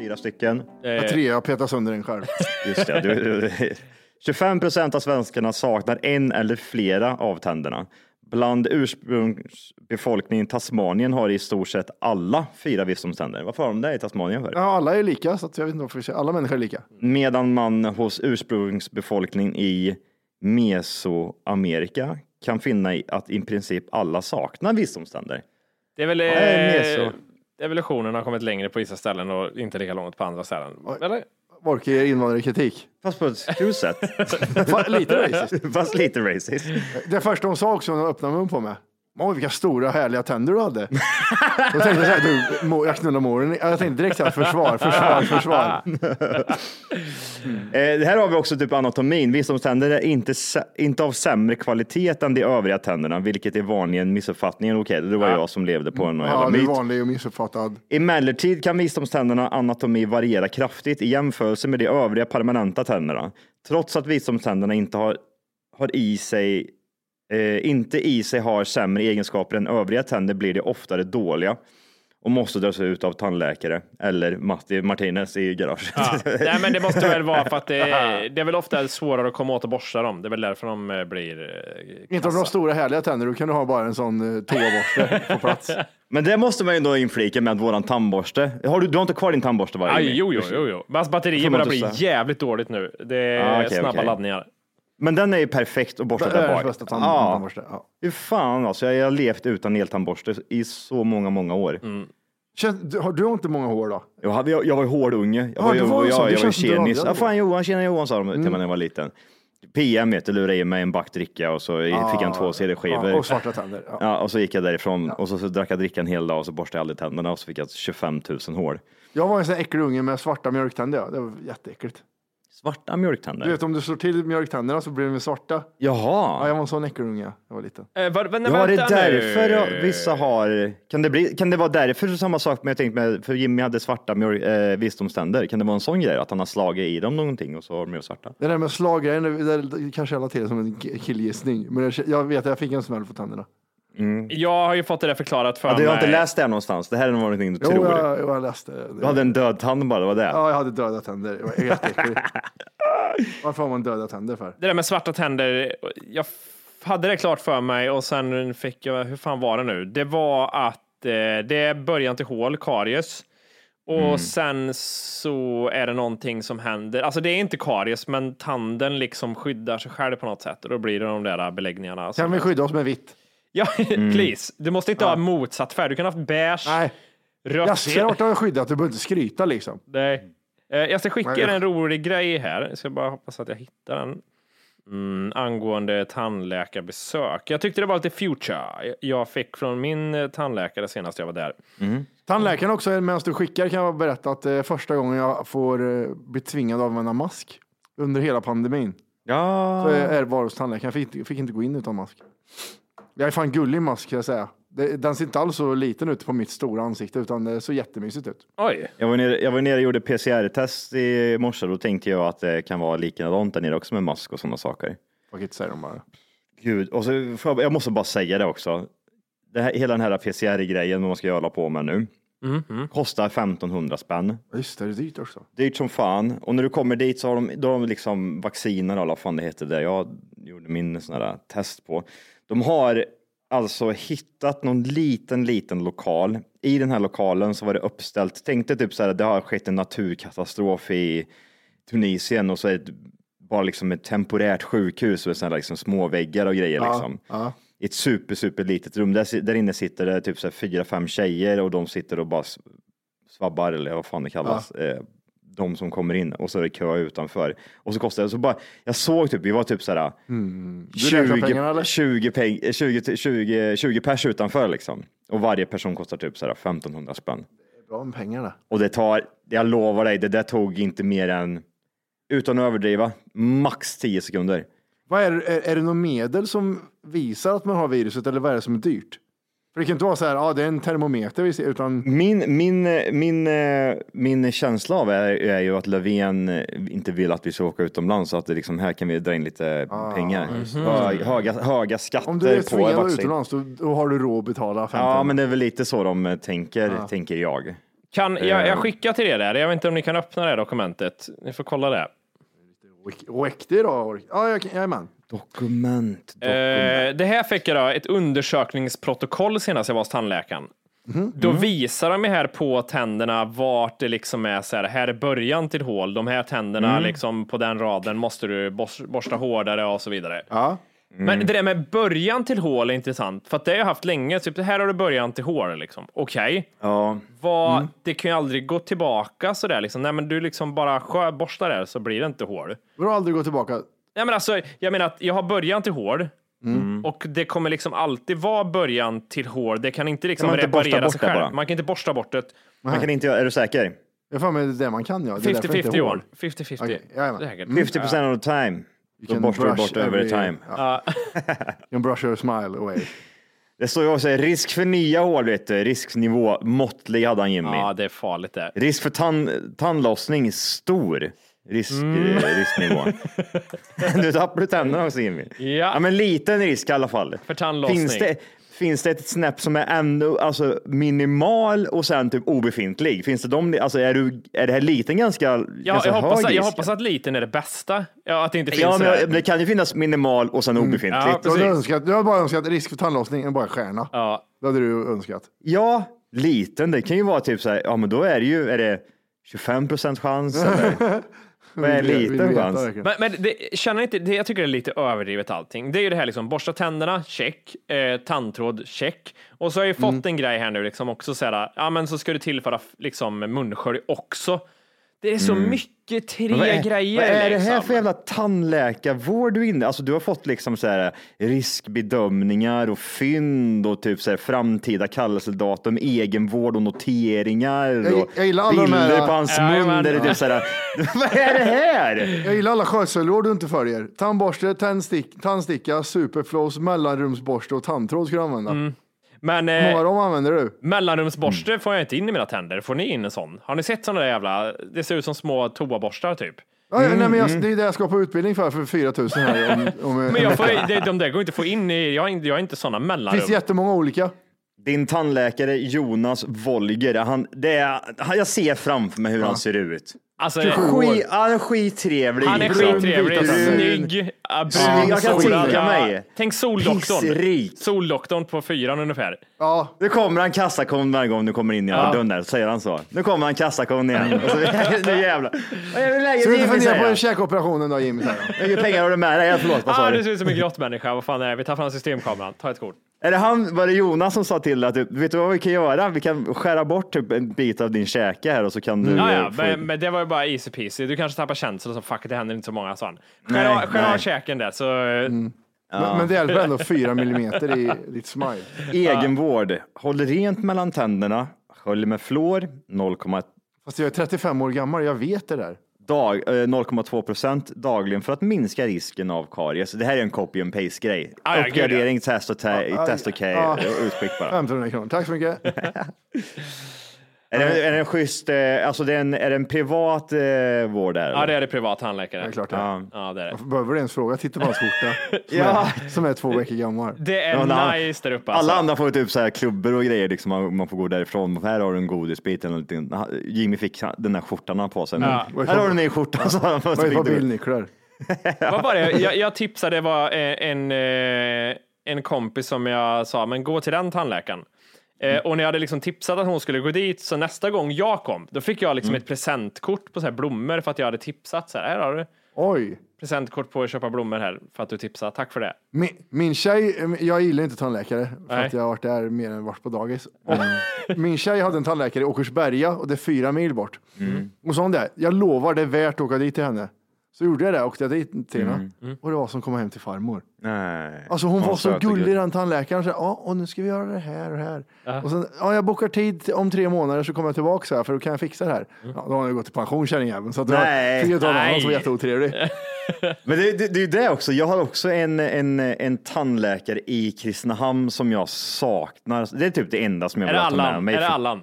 [SPEAKER 3] Fyra stycken.
[SPEAKER 1] Jag trea petar sönder en själv.
[SPEAKER 3] Just det. Du, du, 25 procent av svenskarna saknar en eller flera av tänderna. Bland ursprungsbefolkningen i Tasmanien har i stort sett alla fyra visdomständer. Varför har de det i Tasmanien? För?
[SPEAKER 1] Ja, alla är lika, så jag vet inte varför jag alla människor är lika.
[SPEAKER 3] Medan man hos ursprungsbefolkningen i Mesoamerika kan finna i- att i princip alla saknar visdomständer.
[SPEAKER 2] Det är väl...
[SPEAKER 3] det är mer
[SPEAKER 2] Eh,
[SPEAKER 3] så.
[SPEAKER 2] Evolutionen har kommit längre på vissa ställen och inte lika långt på andra ställen. Eller?
[SPEAKER 1] Orkar ger invandrarkritik.
[SPEAKER 3] Fast på ett kul sätt.
[SPEAKER 1] Lite racist.
[SPEAKER 3] Fast lite racist.
[SPEAKER 1] Det första hon sa också när hon öppnade mun på mig. Oj, vilka stora härliga tänder du hade. Då tänkte jag så här, du, jag knullar moren. Jag tänkte direkt så här, försvar, försvar, försvar.
[SPEAKER 3] Eh, här har vi också typ anatomin. Visdomständer är inte, inte av sämre kvalitet än de övriga tänderna, vilket är vanligen missuppfattningen. Okej, det var jag som levde på en jävla
[SPEAKER 1] Ja, det är
[SPEAKER 3] myt.
[SPEAKER 1] vanlig och missuppfattad.
[SPEAKER 3] Emellertid kan visdomständernas anatomi variera kraftigt i jämförelse med de övriga permanenta tänderna. Trots att visdomständerna inte har, har i sig eh, inte i sig har sämre egenskaper än övriga tänder blir de oftare dåliga och måste dras ut av tandläkare eller Matti Martinez i garaget.
[SPEAKER 2] Ja. Nej, men det måste väl vara för att det är, det är väl ofta svårare att komma åt och borsta dem. Det är väl därför de eh, blir eh,
[SPEAKER 1] Inte om du har stora härliga tänder, då kan du ha bara en sån eh, toaborste på plats.
[SPEAKER 3] Men det måste man ju då inflika med att våran tandborste. Har du, du har inte kvar din tandborste?
[SPEAKER 2] Aj, jo, jo, jo, jo. Men hans batteri
[SPEAKER 3] Får man
[SPEAKER 2] börjar bli jävligt dåligt nu. Det är
[SPEAKER 3] Ah, okej,
[SPEAKER 2] snabba
[SPEAKER 3] okej.
[SPEAKER 2] laddningar.
[SPEAKER 3] Men den är ju perfekt att borsta
[SPEAKER 1] Det är
[SPEAKER 3] där
[SPEAKER 1] den
[SPEAKER 3] bak.
[SPEAKER 1] bästa tand-
[SPEAKER 3] Ja.
[SPEAKER 1] tandborste. Ja.
[SPEAKER 3] Fy fan alltså, jag har levt utan eltandborste i så många, många år.
[SPEAKER 1] Mm. Känns, du, har du inte många hår då?
[SPEAKER 3] Jag, hade, jag, jag var ju hårdunge. Jag
[SPEAKER 1] Ja,
[SPEAKER 3] var,
[SPEAKER 1] du
[SPEAKER 3] ju-
[SPEAKER 1] var ju
[SPEAKER 3] jag,
[SPEAKER 1] så. Det
[SPEAKER 3] jag, var
[SPEAKER 1] känns som du
[SPEAKER 3] tjenis.
[SPEAKER 1] hade
[SPEAKER 3] Ja, fan Johan, tjena Johan sa de till mig när jag var liten. PM vet du, lurade i mig en back dricka och så fick jag en två CD-skivor.
[SPEAKER 1] Ja, och svarta tänder. Ja.
[SPEAKER 3] Ja, och så gick jag därifrån och så, så drack jag dricka en hel dag och så borstade jag aldrig tänderna och så fick jag 25 000 hål.
[SPEAKER 1] Jag var en sån här äcklig unge med svarta mjölktänder. Ja. Det var jätteäckligt.
[SPEAKER 3] Svarta mjölktänder?
[SPEAKER 1] Du vet om du slår till mjölktänderna så blir de svarta. Ja,
[SPEAKER 3] Jaha.
[SPEAKER 1] jag var en sån äckelunge jag var liten.
[SPEAKER 2] Eh, var, men,
[SPEAKER 3] Ja, är det
[SPEAKER 2] vänta
[SPEAKER 3] därför
[SPEAKER 2] nu.
[SPEAKER 3] då vissa har... Kan det, bli, kan det vara därför samma sak med, jag tänkte med, för Jimmy hade svarta mjölk, eh, visdomständer. Kan det vara en sån grej att han har slagit i dem någonting och så har de ju svarta?
[SPEAKER 1] Det där med slaggrejen, det, det kanske jag la till som en killgissning. Men jag, jag vet att jag fick en smäll på tänderna.
[SPEAKER 2] Jag har ju fått det där förklarat för
[SPEAKER 3] Ja, du har
[SPEAKER 2] mig.
[SPEAKER 3] inte läst det här någonstans? Det här är någonting du
[SPEAKER 1] Jo,
[SPEAKER 3] tror?
[SPEAKER 1] jag, jag läste det.
[SPEAKER 3] Du hade en död tand bara, det var det?
[SPEAKER 1] Ja, jag hade döda tänder. Det var jätteäckligt. Varför har man döda tänder för?
[SPEAKER 2] Det där med svarta tänder, jag hade det klart för mig och sen fick jag, hur fan var det nu? Det var att eh, det är början till hål, karies. Och
[SPEAKER 3] Mm.
[SPEAKER 2] sen så är det någonting som händer. Alltså det är inte karies, men tanden liksom skyddar sig själv på något sätt och då blir det de där beläggningarna.
[SPEAKER 1] Kan vi skydda oss med vitt?
[SPEAKER 2] Ja,
[SPEAKER 3] Mm.
[SPEAKER 2] please. Du måste inte ha motsatt färg. Du kan ha haft beige,
[SPEAKER 1] Nej,
[SPEAKER 2] rött.
[SPEAKER 1] jag ser vart jag har skyddat. Du behöver inte skryta liksom.
[SPEAKER 2] Nej. Eh, Jag ska skicka er en rolig grej här. Jag ska bara hoppas att jag hittar den. Mm, angående tandläkarbesök. Jag tyckte det var lite future. Jag fick från min eh, tandläkare senast jag var där.
[SPEAKER 1] Tandläkaren också, medan du skickar kan jag berätta att det är första gången jag får eh, bli tvingad att använda mask under hela pandemin.
[SPEAKER 3] Ja.
[SPEAKER 1] Så är det bara hos tandläkaren. Jag fick, fick inte gå in utan mask. Jag är fan gullig mask kan jag säga. Det, den ser inte alls så liten ut på mitt stora ansikte utan det ser jättemysigt ut.
[SPEAKER 2] Oj,
[SPEAKER 3] Jag var, nere, jag var nere och gjorde PCR-test i morse. Då tänkte jag att det kan vara likadant där nere också med mask och sådana saker.
[SPEAKER 1] It, säger de bara.
[SPEAKER 3] Gud, och så får jag, jag måste bara säga det också. Det här, hela den här PCR-grejen man ska hålla på med nu. Kostar 1500 spänn.
[SPEAKER 1] Just det, det är dyrt också.
[SPEAKER 3] Dyrt som fan. Och när du kommer dit så har de, då har de liksom vacciner och vad fan det heter där jag gjorde min sån här test på. De har alltså hittat någon liten, liten lokal. I den här lokalen så var det uppställt, tänk dig typ så här, det har skett en naturkatastrof i Tunisien och så är det bara liksom ett temporärt sjukhus med sådana liksom små väggar och grejer liksom.
[SPEAKER 1] Ja.
[SPEAKER 3] I ett super, super litet rum. Där, där inne sitter det typ så här fyra, fem tjejer och de sitter och bara svabbar eller vad fan det kallas. Eh, de som kommer in och så är det kö utanför. Och så kostar det, så bara, jag såg typ, vi var typ
[SPEAKER 1] pengarna, eller?
[SPEAKER 3] 20, 20, peng, 20, 20, 20 pers utanför liksom. Och varje person kostar typ sådär 1500 spänn.
[SPEAKER 1] Bra med pengarna.
[SPEAKER 3] Och det tar, jag lovar dig, det där tog inte mer än, utan att överdriva, max 10 sekunder.
[SPEAKER 1] Vad är, det- är, är det något medel som visar att man har viruset eller vad är det som är dyrt? För det kan inte vara så här, ja det är en termometer vi ser, utan
[SPEAKER 3] Min, min, min, min känsla av är, är ju att Löfven inte vill att vi ska åka utomlands så att det liksom, här kan vi dra in lite pengar. Hö- Höga, höga skatter
[SPEAKER 1] om du är
[SPEAKER 3] på
[SPEAKER 1] tvingad utomlands då, då har du råd att betala 15.
[SPEAKER 3] Ja, men det är väl lite så de tänker, tänker jag.
[SPEAKER 2] kan, jag, jag
[SPEAKER 3] Eh.
[SPEAKER 2] skickar till er där. Jag vet inte om ni kan öppna det här dokumentet. Ni får kolla det.
[SPEAKER 1] Oäktig då? Ja, jag, jajamän.
[SPEAKER 3] Dokument, dokument.
[SPEAKER 2] Eh, det här fick jag då, ett undersökningsprotokoll senast jag var hos tandläkaren. Då visar de här på tänderna vart det liksom är så här, här är början till hål. De här tänderna liksom på den raden måste du bors- borsta hårdare och så vidare.
[SPEAKER 1] Ja.
[SPEAKER 2] Men det där med början till hål är intressant, för att det har jag haft länge. Typ, här har du början till hål liksom. Okej,
[SPEAKER 3] Ja,
[SPEAKER 2] vad, det kan ju aldrig gå tillbaka så där liksom. Nej, men du liksom bara borstar där så blir det inte hål.
[SPEAKER 1] Vadå aldrig gå tillbaka?
[SPEAKER 2] Nej, men alltså, jag menar att jag har början till hål.
[SPEAKER 3] Mm.
[SPEAKER 2] Och det kommer liksom alltid vara början till hål. Det kan inte liksom
[SPEAKER 3] Kan man inte borsta
[SPEAKER 2] reparera sig själv.
[SPEAKER 3] bara?
[SPEAKER 2] Man kan inte borsta bort det.
[SPEAKER 3] man kan inte är du säker?
[SPEAKER 1] Jag får med det man kan ja. Det är därför det inte är
[SPEAKER 2] 50-50
[SPEAKER 1] hål.
[SPEAKER 2] år. 50-50.
[SPEAKER 1] Okej, jajamän.
[SPEAKER 2] Säkert.
[SPEAKER 3] 50% of the time. Då borstar du bort every- time.
[SPEAKER 1] Ja. You can brush your smile away.
[SPEAKER 3] Det står ju också risk för nya hål, vet du. Risknivå måttlig hade han Jimmy.
[SPEAKER 2] Ja, det är farligt det.
[SPEAKER 3] Risk för tand, tandlossning stor. Risk,
[SPEAKER 2] Mm.
[SPEAKER 3] eh, risknivå. du tappar du tänderna också Jimmy.
[SPEAKER 2] Ja.
[SPEAKER 3] ja, men liten risk i alla fall.
[SPEAKER 2] För tandlossning.
[SPEAKER 3] Finns det, finns det ett snäpp som är ändå alltså, minimal och sen typ obefintlig? Finns det de, alltså är, du, är det här liten ganska,
[SPEAKER 2] Ja,
[SPEAKER 3] ganska
[SPEAKER 2] jag, hoppas,
[SPEAKER 3] hög
[SPEAKER 2] att- jag
[SPEAKER 3] risk?
[SPEAKER 2] hoppas att liten är det bästa. Ja, att det inte finns
[SPEAKER 3] Ja, men det kan ju finnas minimal och sen obefintligt.
[SPEAKER 2] Ja,
[SPEAKER 1] Du hade, önskat, du hade bara önskat risk för tandlossning än bara stjärna.
[SPEAKER 2] Ja,
[SPEAKER 1] Det hade du önskat.
[SPEAKER 3] Ja, liten. Det kan ju vara typ så här, ja men då är det ju, är det 25 procent chans eller?
[SPEAKER 1] Vill- vill
[SPEAKER 3] liten chans?
[SPEAKER 2] Men, men det, känner inte, det, jag tycker det är lite överdrivet allting. Det är ju det här liksom, borsta tänderna, check. Eh, tandtråd, check. Och så har jag ju fått
[SPEAKER 3] Mm.
[SPEAKER 2] en grej här nu liksom också så här, ja men så ska du tillföra liksom munskölj också. Det är så mycket tre
[SPEAKER 3] vad är,
[SPEAKER 2] grejer.
[SPEAKER 3] Vad är det här
[SPEAKER 2] liksom.
[SPEAKER 3] för jävla tandläkarvård du är inne Alltså du har fått liksom så här riskbedömningar och fynd och typ så här framtida kallelsedatum, egenvård och noteringar
[SPEAKER 1] Jag-
[SPEAKER 3] och
[SPEAKER 1] jag gillar alla de
[SPEAKER 3] bilder
[SPEAKER 1] här-
[SPEAKER 3] på hans
[SPEAKER 2] Ja,
[SPEAKER 3] mun.
[SPEAKER 2] men-
[SPEAKER 3] där det är typ så här, vad är det här?
[SPEAKER 1] Jag gillar alla skötselråd du inte följer. Tandborste, tändstick, tandsticka, superfloss, mellanrumsborste och tandtråd ska du använda.
[SPEAKER 2] Men
[SPEAKER 1] Hur många
[SPEAKER 2] eh,
[SPEAKER 1] av dem använder du?
[SPEAKER 2] mellanrumsborste får jag inte in i mina tänder. Får ni in en sån? Har ni sett såna där jävla, det ser ut som små toaborstar typ.
[SPEAKER 1] Ja, ja, nej, men jag,
[SPEAKER 3] Mm,
[SPEAKER 1] det är det jag ska på utbildning för, för 4 000 här. Om, om,
[SPEAKER 2] Men jag får, det, de där går inte att få in i, jag jag har inte såna
[SPEAKER 1] det
[SPEAKER 2] mellanrum.
[SPEAKER 1] finns jättemånga olika.
[SPEAKER 3] Din tandläkare Jonas Wolger, han, det är, han, jag ser framför mig hur han ser ut.
[SPEAKER 2] Alltså,
[SPEAKER 3] Skit, han är skittrevlig.
[SPEAKER 2] han är skittrevlig,
[SPEAKER 1] tänder.
[SPEAKER 2] snygg, brun,
[SPEAKER 3] jag kan tänka
[SPEAKER 2] Ja,
[SPEAKER 3] mig.
[SPEAKER 2] Tänk soldoktorn.
[SPEAKER 3] Pissrik.
[SPEAKER 2] Soldoktorn på fyran ungefär.
[SPEAKER 1] Ja,
[SPEAKER 3] Nu kommer han kassakon varje gång du kommer in genom
[SPEAKER 2] Ja.
[SPEAKER 3] dörren där, så säger han så. Nu kommer han kassakon igen. Och så, nu jävlar. Läget
[SPEAKER 1] så du inte
[SPEAKER 3] Jimmy,
[SPEAKER 1] fundera på
[SPEAKER 3] säger
[SPEAKER 1] käkoperationen då Jimmy?
[SPEAKER 3] Hur mycket pengar har du med dig? Ja, Förlåt, vad sa
[SPEAKER 2] Ah,
[SPEAKER 3] du?
[SPEAKER 2] du ser ut som en grottmänniska. Vad fan är det? Vi tar fram systemkameran. Ta ett kort.
[SPEAKER 3] Är det han, var det Jonas som sa till att vet du vad vi kan göra? Vi kan skära bort typ en bit av din käke här och så kan du...
[SPEAKER 2] Ja,
[SPEAKER 3] eh,
[SPEAKER 2] ja,
[SPEAKER 3] få-
[SPEAKER 2] men, men det var ju bara easy peasy. Du kanske tappar känsel och så fuck det händer inte så många.
[SPEAKER 3] Nej,
[SPEAKER 2] Skär av- käken där så...
[SPEAKER 1] Men, men det hjälper ändå 4 millimeter i ditt smile.
[SPEAKER 3] Egenvård. Håll rent mellan tänderna. Skölj med fluor. 0,1
[SPEAKER 1] Fast jag är 35 år gammal, jag vet det där.
[SPEAKER 3] Dag, eh, 0,2 procent dagligen för att minska risken av karies. Det här är en copy and paste grej.
[SPEAKER 2] Ah, ja, gud,
[SPEAKER 3] Uppgradering, test och, ta-
[SPEAKER 1] Ja,
[SPEAKER 3] test och
[SPEAKER 1] ja.
[SPEAKER 3] utskick bara.
[SPEAKER 1] 1500 kronor, tack så mycket.
[SPEAKER 3] Är det, är det en schysst, eh, alltså det är en, är det en privat eh, vård där?
[SPEAKER 2] Ja, det är det privat tandläkare.
[SPEAKER 1] Det är klart det.
[SPEAKER 3] Ja.
[SPEAKER 2] Ja, det är det.
[SPEAKER 1] Behöver du ens fråga? Titta på hans skjorta. Som,
[SPEAKER 3] Ja.
[SPEAKER 1] är, som är två veckor gammal.
[SPEAKER 2] Det är
[SPEAKER 3] Ja,
[SPEAKER 2] nice där uppe alltså.
[SPEAKER 3] Alla andra får typ så här klubbor och grejer, liksom, man, man får gå därifrån. Här har du en godisbit eller någonting. Jimmy fick den där skjortan han på sig.
[SPEAKER 2] Ja.
[SPEAKER 3] Här har du en ny skjorta. han. Så
[SPEAKER 1] Vad är det
[SPEAKER 3] fick
[SPEAKER 1] för
[SPEAKER 3] du-
[SPEAKER 1] bildnycklar?
[SPEAKER 2] Vad var det? Jag, jag tipsade, det var eh, en, eh, en kompis som jag sa, men gå till den tandläkaren. Eh, och när jag hade liksom tipsat att hon skulle gå dit, så nästa gång jag kom, då fick jag liksom ett presentkort på så här blommor för att jag hade tipsat. Så här, här har du
[SPEAKER 1] Oj.
[SPEAKER 2] presentkort på att köpa blommor här för att du tipsade. Tack för det.
[SPEAKER 1] Min, min tjej, jag gillar inte tandläkare för
[SPEAKER 2] Nej.
[SPEAKER 1] att jag har varit där mer än varit på dagis. Min tjej hade en tandläkare i Åkersberga och det är fyra mil bort. Och sa hon det, jag lovar det är värt att åka dit till henne. Så gjorde jag det, åkte jag dit till henne. Och det var som att komma hem till farmor.
[SPEAKER 3] Nej.
[SPEAKER 1] Alltså hon var så
[SPEAKER 3] söt och
[SPEAKER 1] gullig den tandläkaren. Så, ja, och nu ska vi göra det här och det här. Och sen, ja, jag bokar tid till- om tre månader så kommer jag tillbaka så här för då kan jag fixa det här. Ja, då har ju gått i pension kärringjäveln. Så att det var,
[SPEAKER 3] Nej.
[SPEAKER 1] fick jag ta någon som var
[SPEAKER 2] Nej.
[SPEAKER 1] jätteotrevlig.
[SPEAKER 3] Men det, det, det är ju det också. Jag har också en, en, en tandläkare i Kristinehamn som jag saknar. Det är typ det enda som jag
[SPEAKER 2] Är
[SPEAKER 3] vill
[SPEAKER 2] det
[SPEAKER 3] ha med
[SPEAKER 2] Allan?
[SPEAKER 3] mig.
[SPEAKER 2] Är det Allan?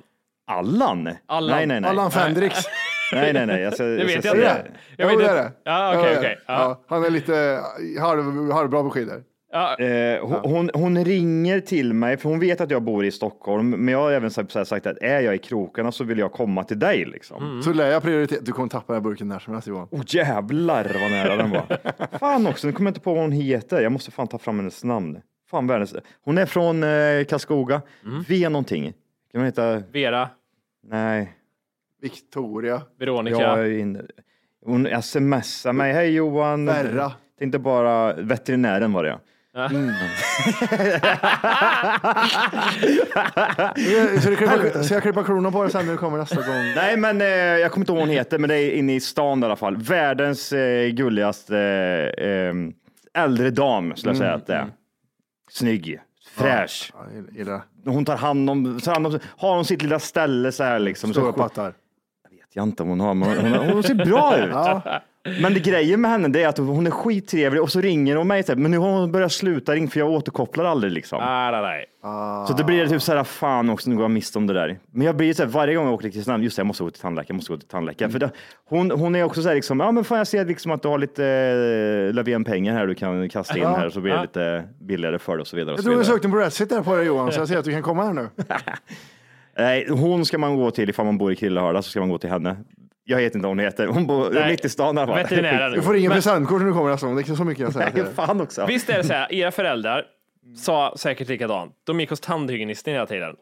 [SPEAKER 3] Allan?
[SPEAKER 2] Allan.
[SPEAKER 3] Nej, nej, nej.
[SPEAKER 1] Allan Fendrix.
[SPEAKER 3] Nej, nej, nej. Jag ska,
[SPEAKER 2] Det vet jag inte. Jag vet inte.
[SPEAKER 1] det.
[SPEAKER 2] Ja. Ja.
[SPEAKER 1] Ja, Han är lite halv, halvbra på skidor.
[SPEAKER 2] Ja.
[SPEAKER 3] Eh, hon, hon, hon ringer till mig, för hon vet att jag bor i Stockholm, men jag har även sagt, så här sagt att är jag i krokarna så vill jag komma till dig. Liksom.
[SPEAKER 2] Mm.
[SPEAKER 1] Så lär jag prioritet. Du kommer tappa den här burken när som helst Johan.
[SPEAKER 3] Oh, jävlar vad nära den var. Fan också, nu kommer jag inte på vad hon heter. Jag måste fan ta fram hennes namn. Fan världens... Hon är från eh, Karlskoga.
[SPEAKER 2] Mm.
[SPEAKER 3] V någonting. Kan hon heta?
[SPEAKER 2] Vera,
[SPEAKER 3] Nej.
[SPEAKER 1] Victoria.
[SPEAKER 2] Veronica.
[SPEAKER 3] Jag är inne. Hon smsar mig. Hej Johan.
[SPEAKER 1] Berra.
[SPEAKER 3] Tänkte bara, veterinären var det ja.
[SPEAKER 1] Så, du klippa, så jag klippa klorna på dig sen när du kommer nästa gång?
[SPEAKER 3] Nej, men eh, jag kommer inte ihåg vad hon heter, men det är inne i stan i alla fall. Världens eh, gulligaste eh, äldre dam, skulle jag säga att det är. Snygg, fräsch.
[SPEAKER 1] Ja.
[SPEAKER 3] Hon tar hand om, tar hand om, har hon sitt lilla ställe så här liksom.
[SPEAKER 1] Stora
[SPEAKER 3] så,
[SPEAKER 1] pattar.
[SPEAKER 3] Vet jag inte om hon har, men hon, hon, hon ser bra ut.
[SPEAKER 1] Ja.
[SPEAKER 3] Men det grejen med henne det är att hon är skittrevlig och så ringer hon mig, men nu har hon börjat sluta ringa för jag återkopplar aldrig liksom.
[SPEAKER 2] Nej, nej, nej.
[SPEAKER 3] Så det blir typ så här, fan också, nu går jag miste om det där. Men jag blir så här, varje gång jag åker till Kristinehamn, just det, jag måste gå till tandläkaren, jag måste gå till tandläkaren. För det, hon, hon är också så här, liksom, ja men fan jag ser liksom att du har lite eh, Löfven-pengar här du kan kasta in
[SPEAKER 1] Ja.
[SPEAKER 3] här så blir det
[SPEAKER 2] Ja.
[SPEAKER 3] lite billigare för dig och så vidare. Och
[SPEAKER 1] Jag tror du sökte på Redsit där på dig Johan, så jag ser att du kan komma här nu.
[SPEAKER 3] Nej, hon ska man gå till ifall man bor i Krillehörda så ska man gå till henne. Jag vet inte vad hon heter, hon bor
[SPEAKER 2] Nej.
[SPEAKER 3] mitt i stan i alla fall.
[SPEAKER 2] Veterinären.
[SPEAKER 1] Du får ringa
[SPEAKER 2] Men-
[SPEAKER 1] presentkort när du kommer nästa gång. Det är så mycket jag säger
[SPEAKER 3] Nej, fan också.
[SPEAKER 2] Visst är det så här, era föräldrar sa säkert likadant. De gick hos tandhygienisten hela tiden.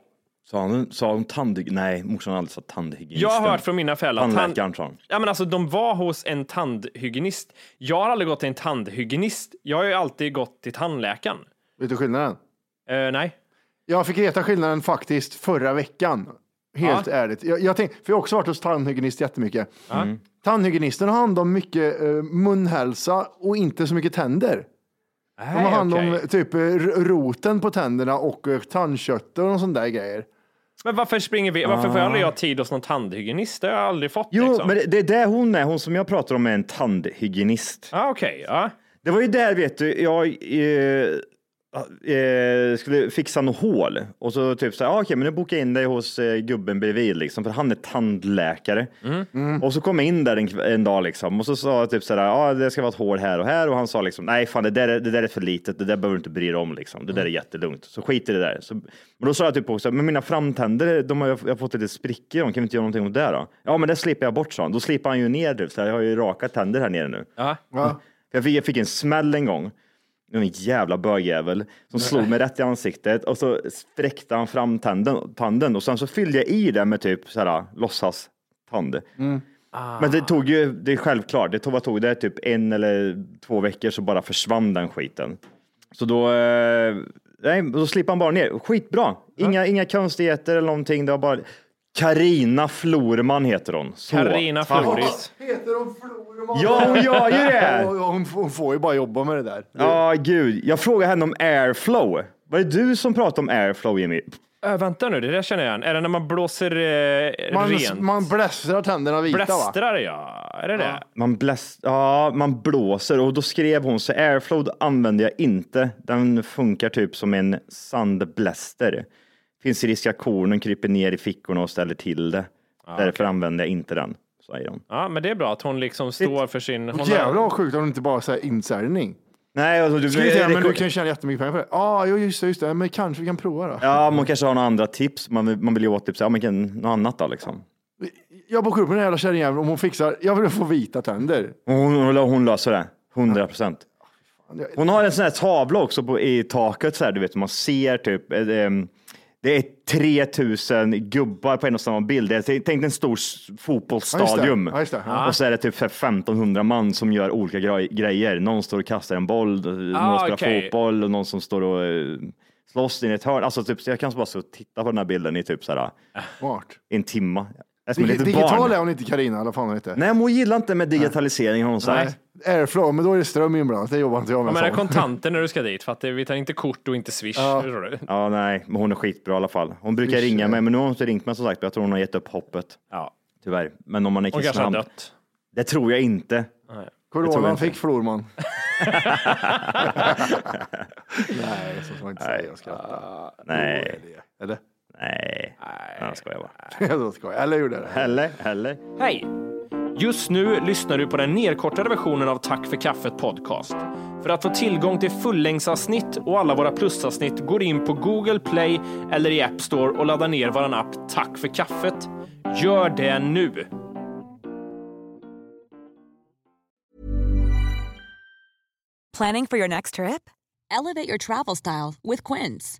[SPEAKER 3] Sa hon, sa hon tandhygien? Nej, morsan har aldrig sagt tandhygienisten.
[SPEAKER 2] Jag har hört från mina föräldrar.
[SPEAKER 3] Tandläkaren sa hon.
[SPEAKER 2] Ja, men alltså, de var hos en tandhygienist. Jag har aldrig gått till en tandhygienist. Jag har ju alltid gått till tandläkaren.
[SPEAKER 1] Vet du skillnaden?
[SPEAKER 2] Eh, nej.
[SPEAKER 1] Jag fick veta skillnaden faktiskt förra veckan. Helt ärligt. Jag, jag tänk, för jag har också varit hos tandhygienist jättemycket. Tandhygienisten har hand om mycket eh, munhälsa och inte så mycket tänder. De har
[SPEAKER 2] Nej,
[SPEAKER 1] hand om
[SPEAKER 2] okej.
[SPEAKER 1] typ roten på tänderna och eh, tandköttet och sånt där grejer.
[SPEAKER 2] Men varför springer vi? Varför får jag aldrig ha tid hos någon tandhygienist? Det har jag aldrig fått.
[SPEAKER 3] Jo,
[SPEAKER 2] liksom.
[SPEAKER 3] men det, det är där hon är. Hon som jag pratar om är en tandhygienist.
[SPEAKER 2] ah, Okej, ja.
[SPEAKER 3] Det var ju där, vet du, jag eh, eh, skulle fixa något hål och så typ så här, ah, okej, men nu bokar jag in dig hos eh, gubben bredvid liksom, för han är tandläkare. Och så kom jag in där en, en dag liksom och så sa jag typ så här, ja, ah, det ska vara ett hål här och här och han sa liksom, nej, fan, det där, är, det där är för litet, det där behöver du inte bry dig om liksom, det där är jättelugnt, så skit i det där. Så, men då sa jag typ också, men mina framtänder, de har jag, jag har fått lite sprickor, i dem, kan vi inte göra någonting åt det då? Ja, men det slipper jag bort, sa han. Då slipper han ju ner det, så här, jag har ju raka tänder här nere nu.
[SPEAKER 2] ja.
[SPEAKER 1] Ja.
[SPEAKER 3] Jag fick, jag fick en smäll en gång. En jävla bögjävel som slog mig rätt i ansiktet och så spräckte han fram tanden, tanden och sen så fyllde jag i det med typ så här låtsas tand. Men det tog ju, det är självklart, det tog, vad tog det? Typ en eller två veckor så bara försvann den skiten. Så då, eh, nej, då slipper han bara ner. Skitbra. Inga, inga konstigheter eller någonting. Det var bara Karina Florman heter hon. Tack.
[SPEAKER 2] Floris.
[SPEAKER 1] Heter hon
[SPEAKER 3] Ja, hon gör ju det.
[SPEAKER 1] Ja, Hon, hon får ju bara jobba med det där.
[SPEAKER 3] Ja, gud. Jag frågade henne om airflow. Var det du som pratade om airflow, Jimmy?
[SPEAKER 2] Äh, vänta nu, det där känner jag igen. Är det när man blåser eh,
[SPEAKER 1] Man,
[SPEAKER 2] rent?
[SPEAKER 1] man blästrar tänderna vita va?
[SPEAKER 2] Blästrar ja. Är det det?
[SPEAKER 3] Man, bläst, ja, man blåser och då skrev hon så airflow använder jag inte. Den funkar typ som en sandbläster. Finns risk att kornen kryper ner i fickorna och ställer till det. Därför använder jag inte den, säger hon.
[SPEAKER 2] Ja, men det är bra att hon liksom står för sin... Hon
[SPEAKER 1] Jävlar vad sjukt om det inte bara säger insäljning.
[SPEAKER 3] Nej, alltså, du,
[SPEAKER 1] vi säga, men du kan tjäna jättemycket pengar på det. Ja, ah, jo, just det, just det. Men kanske vi kan prova då.
[SPEAKER 3] Ja, man kanske har några andra tips. Man vill, man vill ju åt typ, så, ja, men kan, något annat då liksom.
[SPEAKER 1] Jag bokar upp den här jävla kärringjäveln om hon fixar. Jag vill få vita tänder.
[SPEAKER 3] Hon, hon, hon löser det, 100 procent. Hon har en sån här tavla också på, i taket, så här, du vet, man ser typ, eh, em, det är 3000 gubbar på en och samma bild. Tänk tänk en stor fotbollsstadion.
[SPEAKER 1] Ja. Ja.
[SPEAKER 3] Och så är det typ för 1500 man som gör olika grej- grejer. Någon står och kastar en boll, någon spelar
[SPEAKER 2] okej.
[SPEAKER 3] fotboll och någon som står och eh, slåss i ett hörn. Alltså, typ, jag kan bara stå och titta på den här bilden i typ så här, en timma.
[SPEAKER 1] Dig- Digital
[SPEAKER 3] barn.
[SPEAKER 1] är hon inte Carina, eller vad fan hon heter.
[SPEAKER 3] Nej, men hon gillar inte med digitalisering har hon sagt.
[SPEAKER 1] Airflow, men då är det ström inblandat. Det jobbar inte jag med.
[SPEAKER 2] Men är
[SPEAKER 1] sånt.
[SPEAKER 2] kontanter när du ska dit? För att det- vi tar inte kort och inte swish. du?
[SPEAKER 3] Ja, nej, men hon är skitbra i alla fall. Hon brukar
[SPEAKER 1] Swish,
[SPEAKER 3] ringa mig, men nu har hon inte ringt mig som sagt. Jag tror hon har gett upp hoppet.
[SPEAKER 2] Ja.
[SPEAKER 3] Tyvärr. Men om man är
[SPEAKER 2] Hon kanske har
[SPEAKER 3] Kristinehamn.
[SPEAKER 2] dött.
[SPEAKER 3] Det tror jag inte. Tror
[SPEAKER 1] Coronan fick Florman. Nej, så ska man inte säga. Jag skrattar.
[SPEAKER 3] Nej,
[SPEAKER 1] Eller?
[SPEAKER 3] Nej. Jag skojar bara.
[SPEAKER 1] Jag skojar. Eller gjorde det?
[SPEAKER 3] Eller, eller.
[SPEAKER 2] Hej! Just nu lyssnar du på den nedkortade versionen av Tack för kaffet podcast. För att få tillgång till fullängdsavsnitt och alla våra plusavsnitt går in på Google Play eller i App Store och laddar ner vår app Tack för kaffet. Gör det nu!
[SPEAKER 4] Planning for your next trip?
[SPEAKER 5] Elevate your travel style with Quince.